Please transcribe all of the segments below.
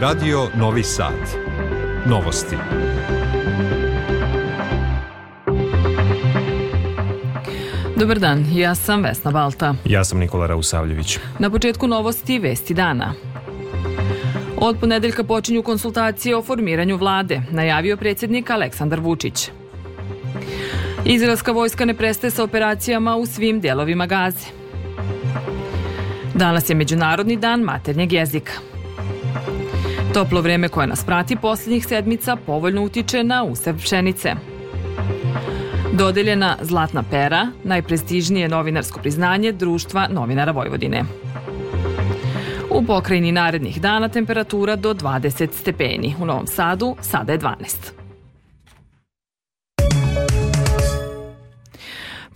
Radio Novi Sad. Novosti. Dobar dan, ja sam Vesna Balta. Ja sam Nikola Rausavljević. Na početku novosti Vesti dana. Od ponedeljka počinju konsultacije o formiranju vlade, najavio predsjednik Aleksandar Vučić. Izraelska vojska ne prestaje sa operacijama u svim delovima Gaze. Danas je Međunarodni dan maternjeg jezika. Toplo vreme koje nas prati poslednjih sedmica povoljno utiče na usev pšenice. Dodeljena Zlatna pera, najprestižnije novinarsko priznanje Društva novinara Vojvodine. U pokrajini narednih dana temperatura do 20 stepeni. U Novom Sadu sada je 12.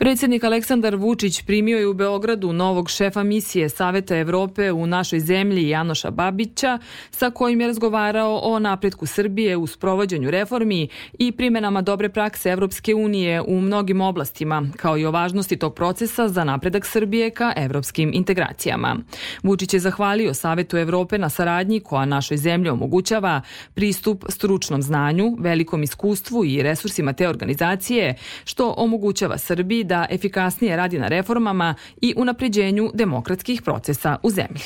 Predsednik Aleksandar Vučić primio je u Beogradu novog šefa misije Saveta Evrope u našoj zemlji Janoša Babića, sa kojim je razgovarao o napretku Srbije u sprovođenju reformi i primenama dobre prakse Evropske unije u mnogim oblastima, kao i o važnosti tog procesa za napredak Srbije ka evropskim integracijama. Vučić je zahvalio Savetu Evrope na saradnji koja našoj zemlji omogućava pristup stručnom znanju, velikom iskustvu i resursima te organizacije, što omogućava Srbiji da da efikasnije radi na reformama i unapređenju demokratskih procesa u zemlji.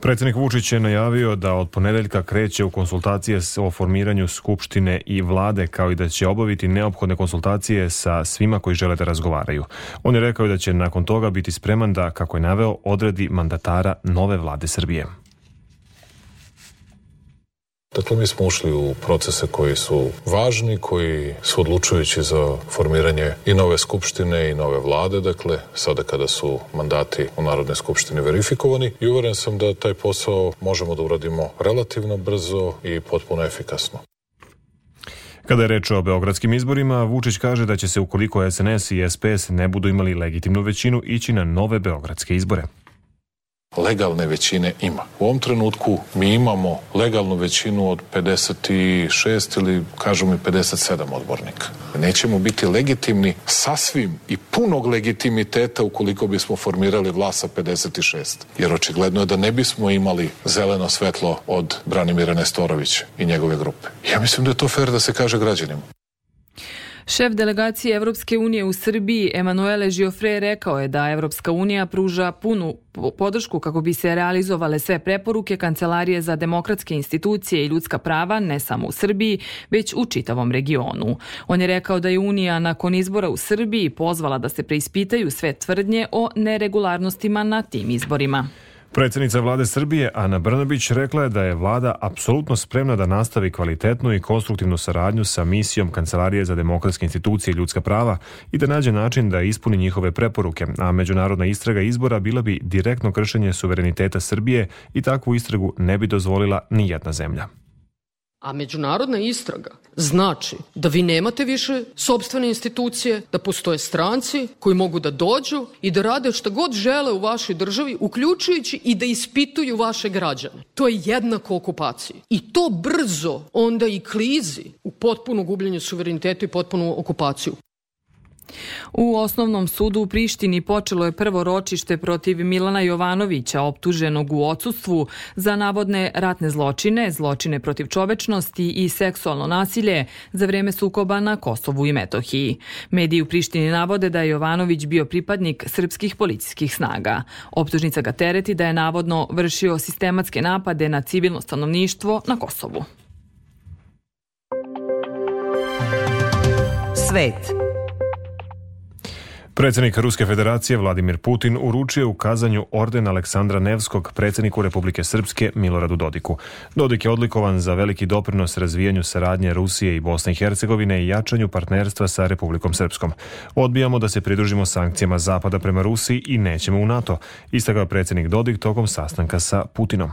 Predsednik Vučić je najavio da od ponedeljka kreće u konsultacije o formiranju Skupštine i vlade, kao i da će obaviti neophodne konsultacije sa svima koji žele da razgovaraju. On je rekao da će nakon toga biti spreman da, kako je naveo, odredi mandatara nove vlade Srbije. Dakle, mi smo ušli u procese koji su važni, koji su odlučujući za formiranje i nove skupštine i nove vlade, dakle, sada kada su mandati u Narodnoj skupštini verifikovani i uveren sam da taj posao možemo da uradimo relativno brzo i potpuno efikasno. Kada je reč o beogradskim izborima, Vučić kaže da će se ukoliko SNS i SPS ne budu imali legitimnu većinu ići na nove beogradske izbore legalne većine ima. U ovom trenutku mi imamo legalnu većinu od 56 ili kažemo i 57 odbornika. Nećemo biti legitimni sasvim i punog legitimiteta ukoliko bismo formirali vlast sa 56. Jer očigledno je da ne bismo imali zeleno svetlo od Branimira Nestorovića i njegove grupe. Ja mislim da je to fair da se kaže građanima. Šef delegacije Evropske unije u Srbiji Emanuele Žiofre rekao je da Evropska unija pruža punu podršku kako bi se realizovale sve preporuke Kancelarije za demokratske institucije i ljudska prava ne samo u Srbiji, već u čitavom regionu. On je rekao da je Unija nakon izbora u Srbiji pozvala da se preispitaju sve tvrdnje o neregularnostima na tim izborima. Predsednica vlade Srbije Ana Brnabić rekla je da je vlada apsolutno spremna da nastavi kvalitetnu i konstruktivnu saradnju sa misijom Kancelarije za demokratske institucije i ljudska prava i da nađe način da ispuni njihove preporuke, a međunarodna istraga izbora bila bi direktno kršenje suvereniteta Srbije i takvu istragu ne bi dozvolila ni jedna zemlja. A međunarodna istraga znači da vi nemate više sobstvene institucije, da postoje stranci koji mogu da dođu i da rade šta god žele u vašoj državi, uključujući i da ispituju vaše građane. To je jednako okupaciji. I to brzo onda i klizi u potpuno gubljenje suvereniteta i potpunu okupaciju. U osnovnom sudu u Prištini počelo je prvo ročište protiv Milana Jovanovića, optuženog u odsustvu za navodne ratne zločine, zločine protiv čovečnosti i seksualno nasilje za vreme sukoba na Kosovu i Metohiji. Mediji u Prištini navode da je Jovanović bio pripadnik srpskih policijskih snaga. Optužnica ga tereti da je navodno vršio sistematske napade na civilno stanovništvo na Kosovu. Svet Predsednik Ruske federacije Vladimir Putin uručio u kazanju orden Aleksandra Nevskog predsedniku Republike Srpske Miloradu Dodiku. Dodik je odlikovan za veliki doprinos razvijanju saradnje Rusije i Bosne i Hercegovine i jačanju partnerstva sa Republikom Srpskom. Odbijamo da se pridružimo sankcijama Zapada prema Rusiji i nećemo u NATO, istakao predsednik Dodik tokom sastanka sa Putinom.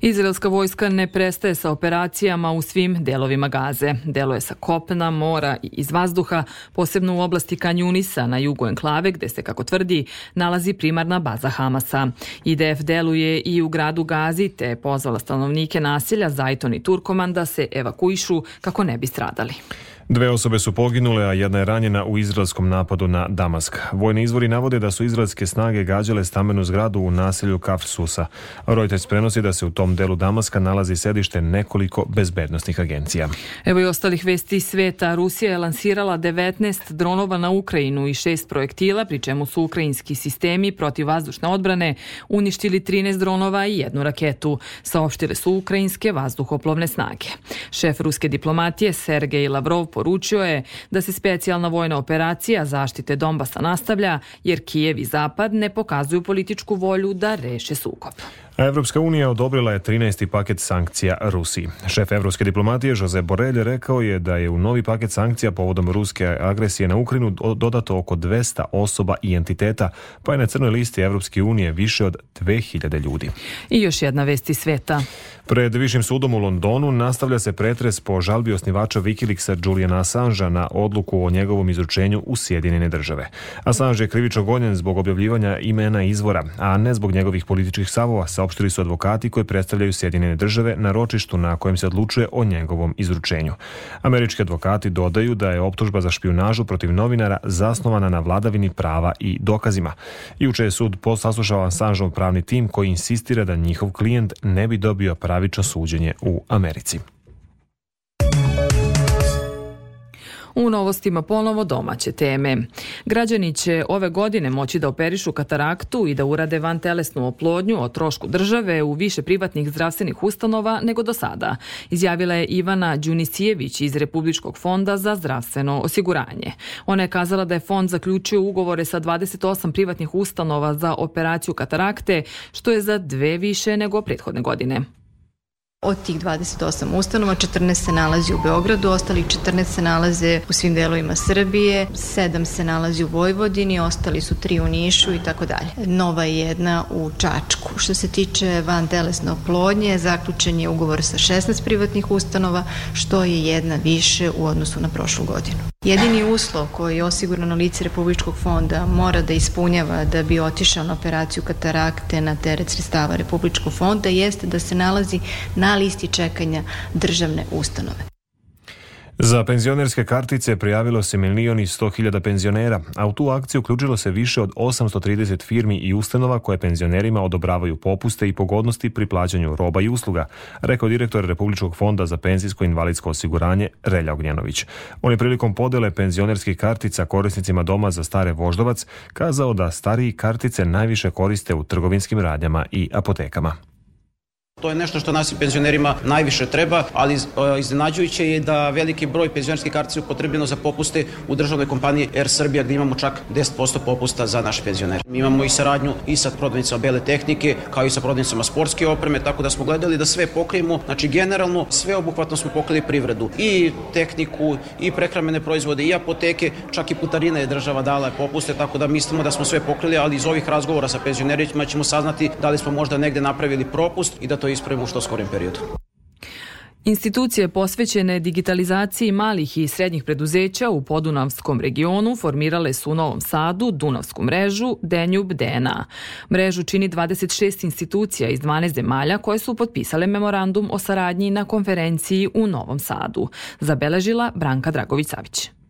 Izraelska vojska ne prestaje sa operacijama u svim delovima Gaze. Deluje sa kopna, mora i iz vazduha, posebno u oblasti Kanjunisa na jugu Enklava enklave gde se, kako tvrdi, nalazi primarna baza Hamasa. IDF deluje i u gradu Gazi, te je pozvala stanovnike naselja Zajton i Turkoman da se evakuišu kako ne bi stradali. Dve osobe su poginule, a jedna je ranjena u izraelskom napadu na Damask. Vojni izvori navode da su izraelske snage gađale stamenu zgradu u naselju Kafsusa. Reuters prenosi da se u tom delu Damaska nalazi sedište nekoliko bezbednostnih agencija. Evo i ostalih vesti sveta. Rusija je lansirala 19 dronova na Ukrajinu i šest projektila, pri čemu su ukrajinski sistemi protivvazdušne odbrane uništili 13 dronova i jednu raketu, saopštile su ukrajinske vazduhoplovne snage. Šef ruske diplomatije Sergej Lavrov Poručio je da se specijalna vojna operacija zaštite Donbasa nastavlja jer Kijev i Zapad ne pokazuju političku volju da reše sukob. Evropska unija odobrila je 13. paket sankcija Rusiji. Šef evropske diplomatije Jose Borrell rekao je da je u novi paket sankcija povodom ruske agresije na Ukrajinu dodato oko 200 osoba i entiteta, pa je na crnoj listi Evropske unije više od 2000 ljudi. I još jedna vest iz sveta. Pred Višim sudom u Londonu nastavlja se pretres po žalbi osnivača Wikileaksa Juliana Assangea na odluku o njegovom izručenju u Sjedinjene države. Assange je krivično gonjen zbog objavljivanja imena izvora, a ne zbog njegovih političkih savova, saopšteno saopštili su advokati koji predstavljaju Sjedinjene države na ročištu na kojem se odlučuje o njegovom izručenju. Američki advokati dodaju da je optužba za špionažu protiv novinara zasnovana na vladavini prava i dokazima. Juče je sud posaslušao Assangeov pravni tim koji insistira da njihov klijent ne bi dobio pravično suđenje u Americi. U novostima ponovo domaće teme. Građani će ove godine moći da operišu kataraktu i da urade van telesnu oplodnju o trošku države u više privatnih zdravstvenih ustanova nego do sada, izjavila je Ivana Đunisijević iz Republičkog fonda za zdravstveno osiguranje. Ona je kazala da je fond zaključio ugovore sa 28 privatnih ustanova za operaciju katarakte, što je za dve više nego prethodne godine. Od tih 28 ustanova, 14 se nalazi u Beogradu, ostalih 14 se nalaze u svim delovima Srbije, 7 se nalazi u Vojvodini, ostali su 3 u Nišu i tako dalje. Nova je jedna u Čačku. Što se tiče van telesne plodnje, zaključen je ugovor sa 16 privatnih ustanova, što je jedna više u odnosu na prošlu godinu. Jedini uslov koji je osigurano lice Republičkog fonda mora da ispunjava da bi otišao na operaciju katarakte na teret sredstava Republičkog fonda jeste da se nalazi na listi čekanja državne ustanove. Za penzionerske kartice prijavilo se milion i sto hiljada penzionera, a u tu akciju uključilo se više od 830 firmi i ustanova koje penzionerima odobravaju popuste i pogodnosti pri plaćanju roba i usluga, rekao direktor Republičkog fonda za penzijsko invalidsko osiguranje Relja Ognjanović. On je prilikom podele penzionerskih kartica korisnicima doma za stare voždovac kazao da stariji kartice najviše koriste u trgovinskim radnjama i apotekama. To je nešto što našim penzionerima najviše treba, ali e, iznenađujuće je da veliki broj penzionerskih kartica je upotrebljeno za popuste u državnoj kompaniji Air Srbija gde imamo čak 10% popusta za naše penzionere. Mi imamo i saradnju i sa prodavnicama bele tehnike, kao i sa prodavnicama sportske opreme, tako da smo gledali da sve pokrijemo, znači generalno sve obuhvatno smo pokrili privredu i tehniku i prehramene proizvode i apoteke, čak i putarine je država dala popuste, tako da mislimo da smo sve pokrili, ali iz ovih razgovora sa penzionerima ćemo saznati da li smo možda negde napravili propust i da to ispravimo u što skorim periodu. Institucije posvećene digitalizaciji malih i srednjih preduzeća u Podunavskom regionu formirale su u Novom Sadu Dunavsku mrežu Denjub DNA. Mrežu čini 26 institucija iz 12 zemalja koje su potpisale memorandum o saradnji na konferenciji u Novom Sadu, zabeležila Branka Dragović-Savić.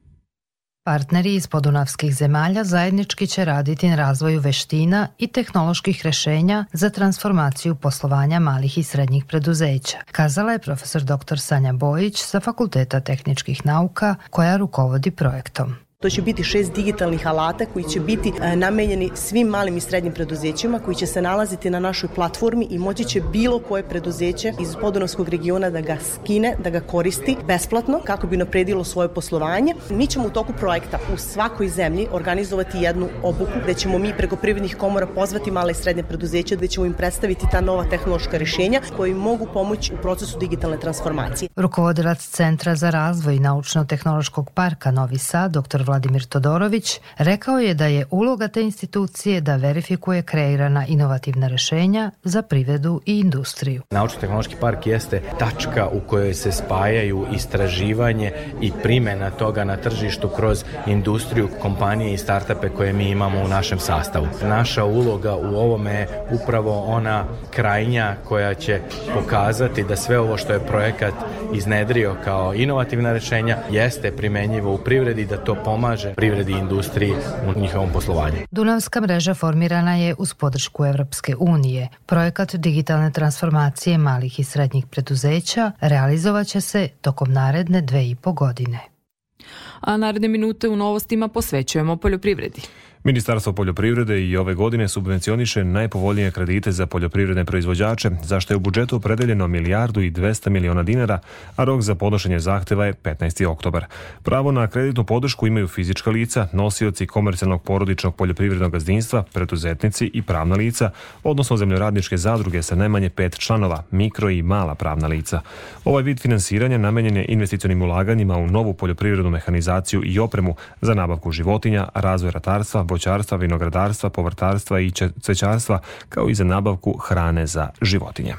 Partneri iz podunavskih zemalja zajednički će raditi na razvoju veština i tehnoloških rešenja za transformaciju poslovanja malih i srednjih preduzeća, kazala je profesor dr. Sanja Bojić sa Fakulteta tehničkih nauka koja rukovodi projektom. To će biti šest digitalnih alata koji će biti e, namenjeni svim malim i srednjim preduzećima koji će se nalaziti na našoj platformi i moći će bilo koje preduzeće iz Podunavskog regiona da ga skine, da ga koristi besplatno kako bi napredilo svoje poslovanje. Mi ćemo u toku projekta u svakoj zemlji organizovati jednu obuku gde ćemo mi preko privrednih komora pozvati male i srednje preduzeće gde ćemo im predstaviti ta nova tehnološka rešenja koji mogu pomoći u procesu digitalne transformacije. Rukovodilac Centra za razvoj naučno-tehnološkog parka Novi Sad, dr. Vladimir Todorović, rekao je da je uloga te institucije da verifikuje kreirana inovativna rešenja za privredu i industriju. Naučno-tehnološki park jeste tačka u kojoj se spajaju istraživanje i primena toga na tržištu kroz industriju, kompanije i startape koje mi imamo u našem sastavu. Naša uloga u ovome je upravo ona krajnja koja će pokazati da sve ovo što je projekat iznedrio kao inovativna rešenja jeste primenjivo u privredi da to pomoći pomaže privredi i industriji u njihovom poslovanju. Dunavska mreža formirana je uz podršku Evropske unije. Projekat digitalne transformacije malih i srednjih preduzeća realizovaće se tokom naredne dve i po godine. A naredne minute u novostima posvećujemo poljoprivredi. Ministarstvo poljoprivrede i ove godine subvencioniše najpovoljnije kredite za poljoprivredne proizvođače, za što je u budžetu opredeljeno milijardu i 200 miliona dinara, a rok za podnošenje zahteva je 15. oktobar. Pravo na kreditnu podršku imaju fizička lica, nosioci komercijalnog porodičnog poljoprivrednog gazdinstva, preduzetnici i pravna lica, odnosno zemljoradničke zadruge sa najmanje pet članova, mikro i mala pravna lica. Ovaj vid finansiranja namenjen je investicionim ulaganjima u novu poljoprivrednu mehanizaciju i opremu za nabavku životinja, razvoj ratarstva, voćarstva, vinogradarstva, povrtarstva i cvećarstva, kao i za nabavku hrane za životinje.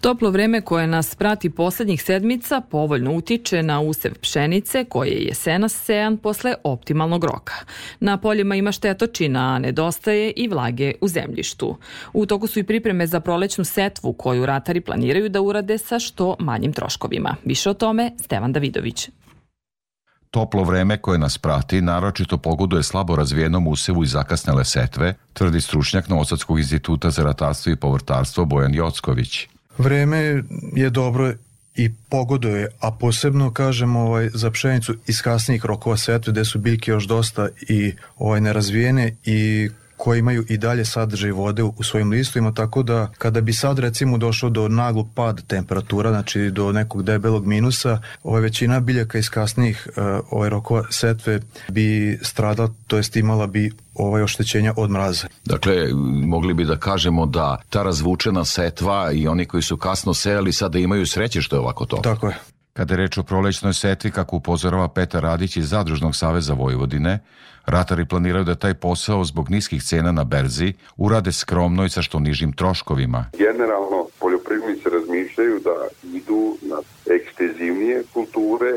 Toplo vreme koje nas prati poslednjih sedmica povoljno utiče na usev pšenice koje je jesena sejan posle optimalnog roka. Na poljima ima štetočina, a nedostaje i vlage u zemljištu. U toku su i pripreme za prolećnu setvu koju ratari planiraju da urade sa što manjim troškovima. Više o tome Stevan Davidović. Toplo vreme koje nas prati naročito pogoduje slabo razvijenom usevu i zakasnele setve, tvrdi stručnjak Novosadskog instituta za ratarstvo i povrtarstvo Bojan Jocković. Vreme je dobro i pogoduje, a posebno kažem ovaj, za pšenicu iz kasnijih rokova setve gde su biljke još dosta i ovaj nerazvijene i koje imaju i dalje sadržaj vode u svojim listovima, tako da kada bi sad recimo došlo do naglog pada temperatura, znači do nekog debelog minusa, ova većina biljaka iz kasnijih ovaj rokova setve bi stradala, to jest imala bi ovaj oštećenja od mraza. Dakle, mogli bi da kažemo da ta razvučena setva i oni koji su kasno sejali sada imaju sreće što je ovako to. Tako je. Kada je reč o prolećnoj setvi, kako upozorava Petar Radić iz Zadružnog saveza Vojvodine, Ratari planiraju da taj posao zbog niskih cena na berzi urade skromno i sa što nižim troškovima. Generalno, poljoprivrednici razmišljaju da idu na ekstezivnije kulture,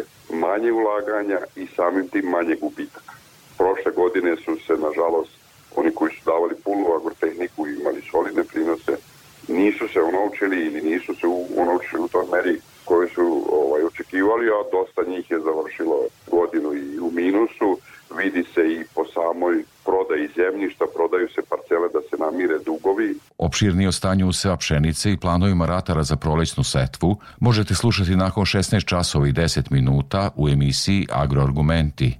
manje ulaganja i samim tim manje gubitaka. Prošle godine su se, nažalost, oni koji su davali punu agrotehniku i imali solidne prinose, nisu se onovčili ili nisu se onovčili u toj meri koje su ovaj, očekivali, a dosta njih je završilo godinu i u minusu, opširnije o stanju useva pšenice i planovima ratara za prolećnu setvu možete slušati nakon 16 časova i 10 minuta u emisiji Agroargumenti.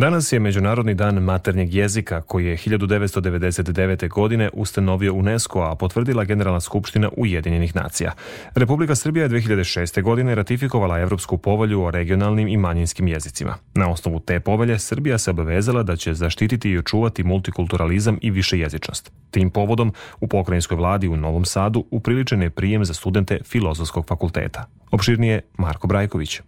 Danas je Međunarodni dan maternjeg jezika koji je 1999. godine ustanovio UNESCO, a potvrdila Generalna skupština Ujedinjenih nacija. Republika Srbija je 2006. godine ratifikovala Evropsku povelju o regionalnim i manjinskim jezicima. Na osnovu te povelje Srbija se obavezala da će zaštititi i očuvati multikulturalizam i višejezičnost. Tim povodom u pokrajinskoj vladi u Novom Sadu upriličen je prijem za studente Filozofskog fakulteta. Opširnije Marko Brajković.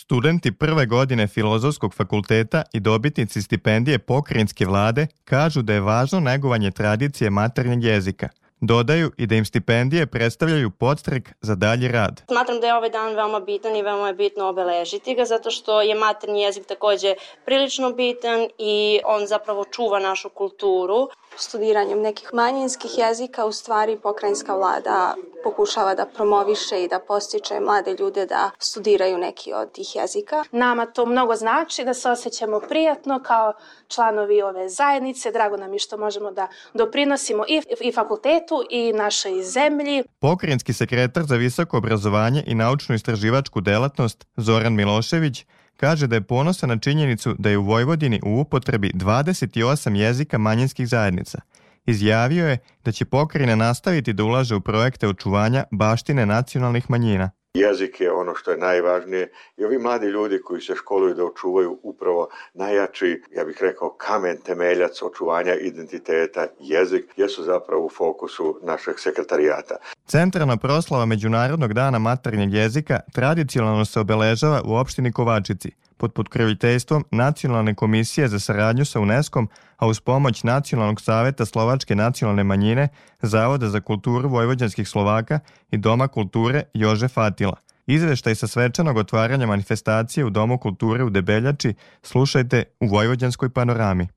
Studenti prve godine Filozofskog fakulteta i dobitnici stipendije pokrajinske vlade kažu da je važno negovanje tradicije maternjeg jezika. Dodaju i da im stipendije predstavljaju podstrek za dalji rad. Smatram da je ovaj dan veoma bitan i veoma je bitno obeležiti ga zato što je maternji jezik takođe prilično bitan i on zapravo čuva našu kulturu studiranjem nekih manjinskih jezika u stvari pokrajinska vlada pokušava da promoviše i da postiče mlade ljude da studiraju neki od tih jezika. Nama to mnogo znači da se osjećamo prijatno kao članovi ove zajednice. Drago nam je što možemo da doprinosimo i, i fakultetu i našoj zemlji. Pokrajinski sekretar za visoko obrazovanje i naučno-istraživačku delatnost Zoran Milošević kaže da je ponosa na činjenicu da je u Vojvodini u upotrebi 28 jezika manjinskih zajednica. Izjavio je da će pokrine nastaviti da ulaže u projekte očuvanja baštine nacionalnih manjina. Jezik je ono što je najvažnije i ovi mladi ljudi koji se školuju da očuvaju upravo najjači, ja bih rekao, kamen temeljac očuvanja identiteta jezik, jesu zapravo u fokusu našeg sekretarijata. Centralna proslava Međunarodnog dana maternjeg jezika tradicionalno se obeležava u opštini Kovačici – pod potkroviteljstvom Nacionalne komisije za saradnju sa UNESCO-om, a uz pomoć Nacionalnog saveta Slovačke nacionalne manjine, Zavoda za kulturu vojvođanskih Slovaka i Doma kulture Jože Atila. Izveštaj sa svečanog otvaranja manifestacije u Domu kulture u Debeljači slušajte u Vojvođanskoj panorami.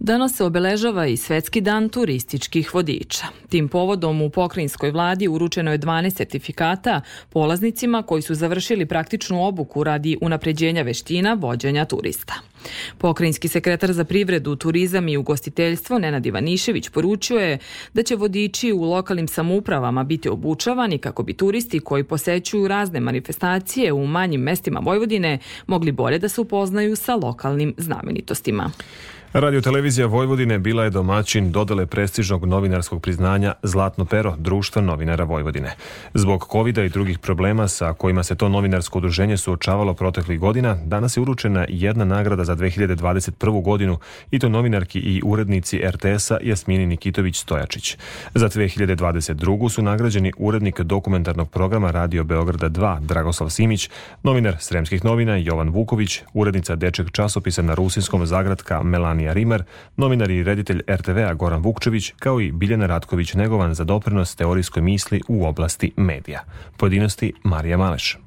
Danas se obeležava i Svetski dan turističkih vodiča. Tim povodom u pokrajinskoj vladi uručeno je 12 sertifikata polaznicima koji su završili praktičnu obuku radi unapređenja veština vođenja turista. Pokrajinski sekretar za privredu, turizam i ugostiteljstvo Nenad Ivanišević poručio je da će vodiči u lokalnim samoupravama biti obučavani kako bi turisti koji posećuju razne manifestacije u manjim mestima Vojvodine mogli bolje da se upoznaju sa lokalnim znamenitostima. Radio Televizija Vojvodine bila je domaćin dodele prestižnog novinarskog priznanja Zlatno pero Društva novinara Vojvodine. Zbog covid i drugih problema sa kojima se to novinarsko udruženje suočavalo proteklih godina, danas je uručena jedna nagrada za 2021. godinu i to novinarki i urednici RTS-a Jasmini Nikitović Stojačić. Za 2022. su nagrađeni urednik dokumentarnog programa Radio Beograda 2 Dragoslav Simić, novinar Sremskih novina Jovan Vuković, urednica dečeg časopisa na rusinskom Zagradka Melanija Marija Rimer, novinar i reditelj RTV-a Goran Vukčević, kao i Biljana Ratković-Negovan za doprinos teorijskoj misli u oblasti medija. Pojedinosti Marija Maleš.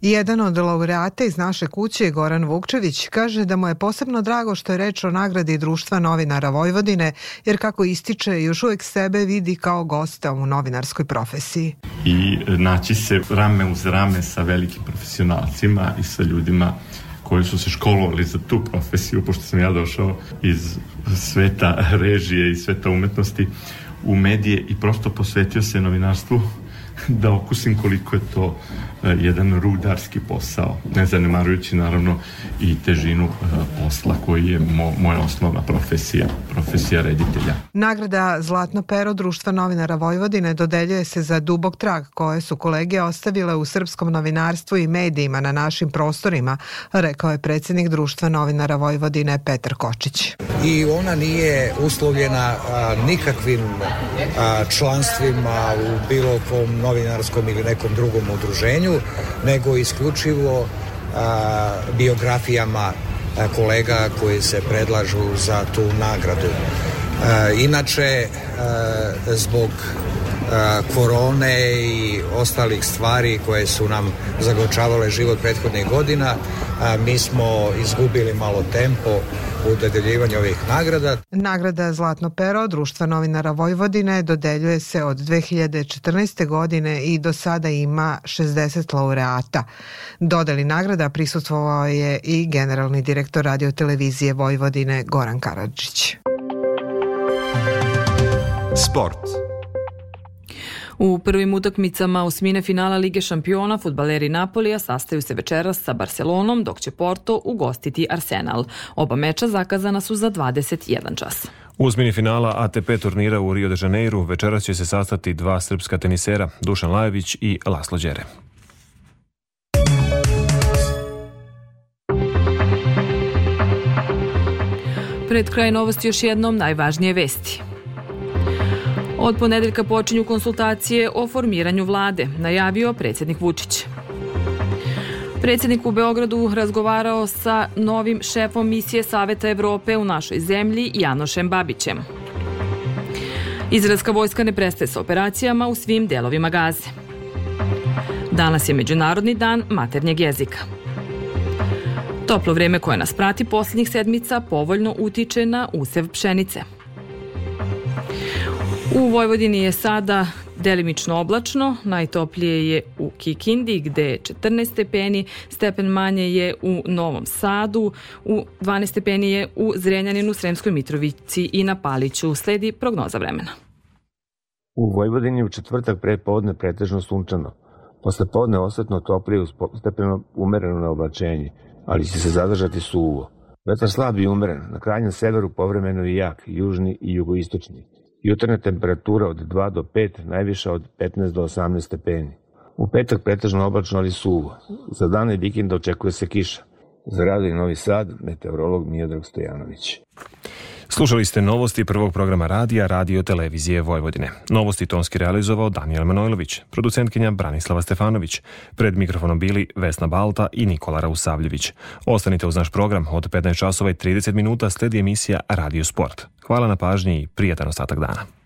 Jedan od laureata iz naše kuće, Goran Vukčević, kaže da mu je posebno drago što je reč o nagradi Društva novinara Vojvodine, jer kako ističe, još uvek sebe vidi kao gosta u novinarskoj profesiji. I naći se rame uz rame sa velikim profesionalcima i sa ljudima koji su se školovali za tu profesiju, pošto sam ja došao iz sveta režije i sveta umetnosti u medije i prosto posvetio se novinarstvu da okusim koliko je to eh, jedan rudarski posao, ne zanemarujući naravno i težinu eh, posla koji je mo moja osnovna profesija profesija reditelja. Nagrada Zlatno pero Društva novinara Vojvodine dodeljuje se za dubog trag koje su kolege ostavile u srpskom novinarstvu i medijima na našim prostorima, rekao je predsednik Društva novinara Vojvodine Petar Kočić. I ona nije uslovljena a, nikakvim a, članstvima u bilo kom novinarskom ili nekom drugom udruženju, nego isključivo a, biografijama kolega koji se predlažu za tu nagradu. Inače, zbog korone i ostalih stvari koje su nam zagočavale život prethodnih godina, A, mi smo izgubili malo tempo u dodeljivanju ovih nagrada. Nagrada Zlatno pero Društva novinara Vojvodine dodeljuje se od 2014. godine i do sada ima 60 laureata. Dodeli nagrada prisustvovao je i generalni direktor radiotelevizije Vojvodine Goran Karadžić. Sport. U prvim utakmicama osmine finala Lige šampiona futbaleri Napolija sastaju se večeras sa Barcelonom, dok će Porto ugostiti Arsenal. Oba meča zakazana su za 21 čas. U uzmini finala ATP turnira u Rio de Janeiru večeras će se sastati dva srpska tenisera, Dušan Lajević i Laslo Đere. Pred kraj novosti još jednom najvažnije vesti. Od ponedeljka počinju konsultacije o formiranju vlade, najavio predsednik Vučić. Predsednik u Beogradu razgovarao sa novim šefom misije Saveta Evrope u našoj zemlji Janošem Babićem. Izraelska vojska ne prestaje sa operacijama u svim delovima Gaze. Danas je Međunarodni dan maternjeg jezika. Toplo vreme koje nas prati poslednjih sedmica povoljno utiče na usev pšenice. U Vojvodini je sada delimično oblačno, najtoplije je u Kikindi gde je 14 stepeni, stepen manje je u Novom Sadu, u 12 stepeni je u Zrenjaninu, Sremskoj Mitrovici i na Paliću. Sledi prognoza vremena. U Vojvodini u četvrtak pre podne pretežno sunčano. Posle podne osvetno toplije uz stepeno umereno na oblačenje, ali će se zadržati suvo. Vetar slab i umeren, na krajnjem severu povremeno i jak, južni i jugoistočni Jutarnja temperatura od 2 do 5, najviša od 15 do 18 stepeni. U petak pretežno oblačno, ali suvo. Za dane vikenda očekuje se kiša. Za Radio Novi Sad, meteorolog Mijodrag Stojanović. Slušali ste novosti prvog programa radija Radio Televizije Vojvodine. Novosti tonski realizovao Daniel Manojlović, producentkinja Branislava Stefanović. Pred mikrofonom bili Vesna Balta i Nikola Rausavljević. Ostanite uz naš program od 15 časova i 30 minuta sledi emisija Radio Sport. Hvala na pažnji i prijatan ostatak dana.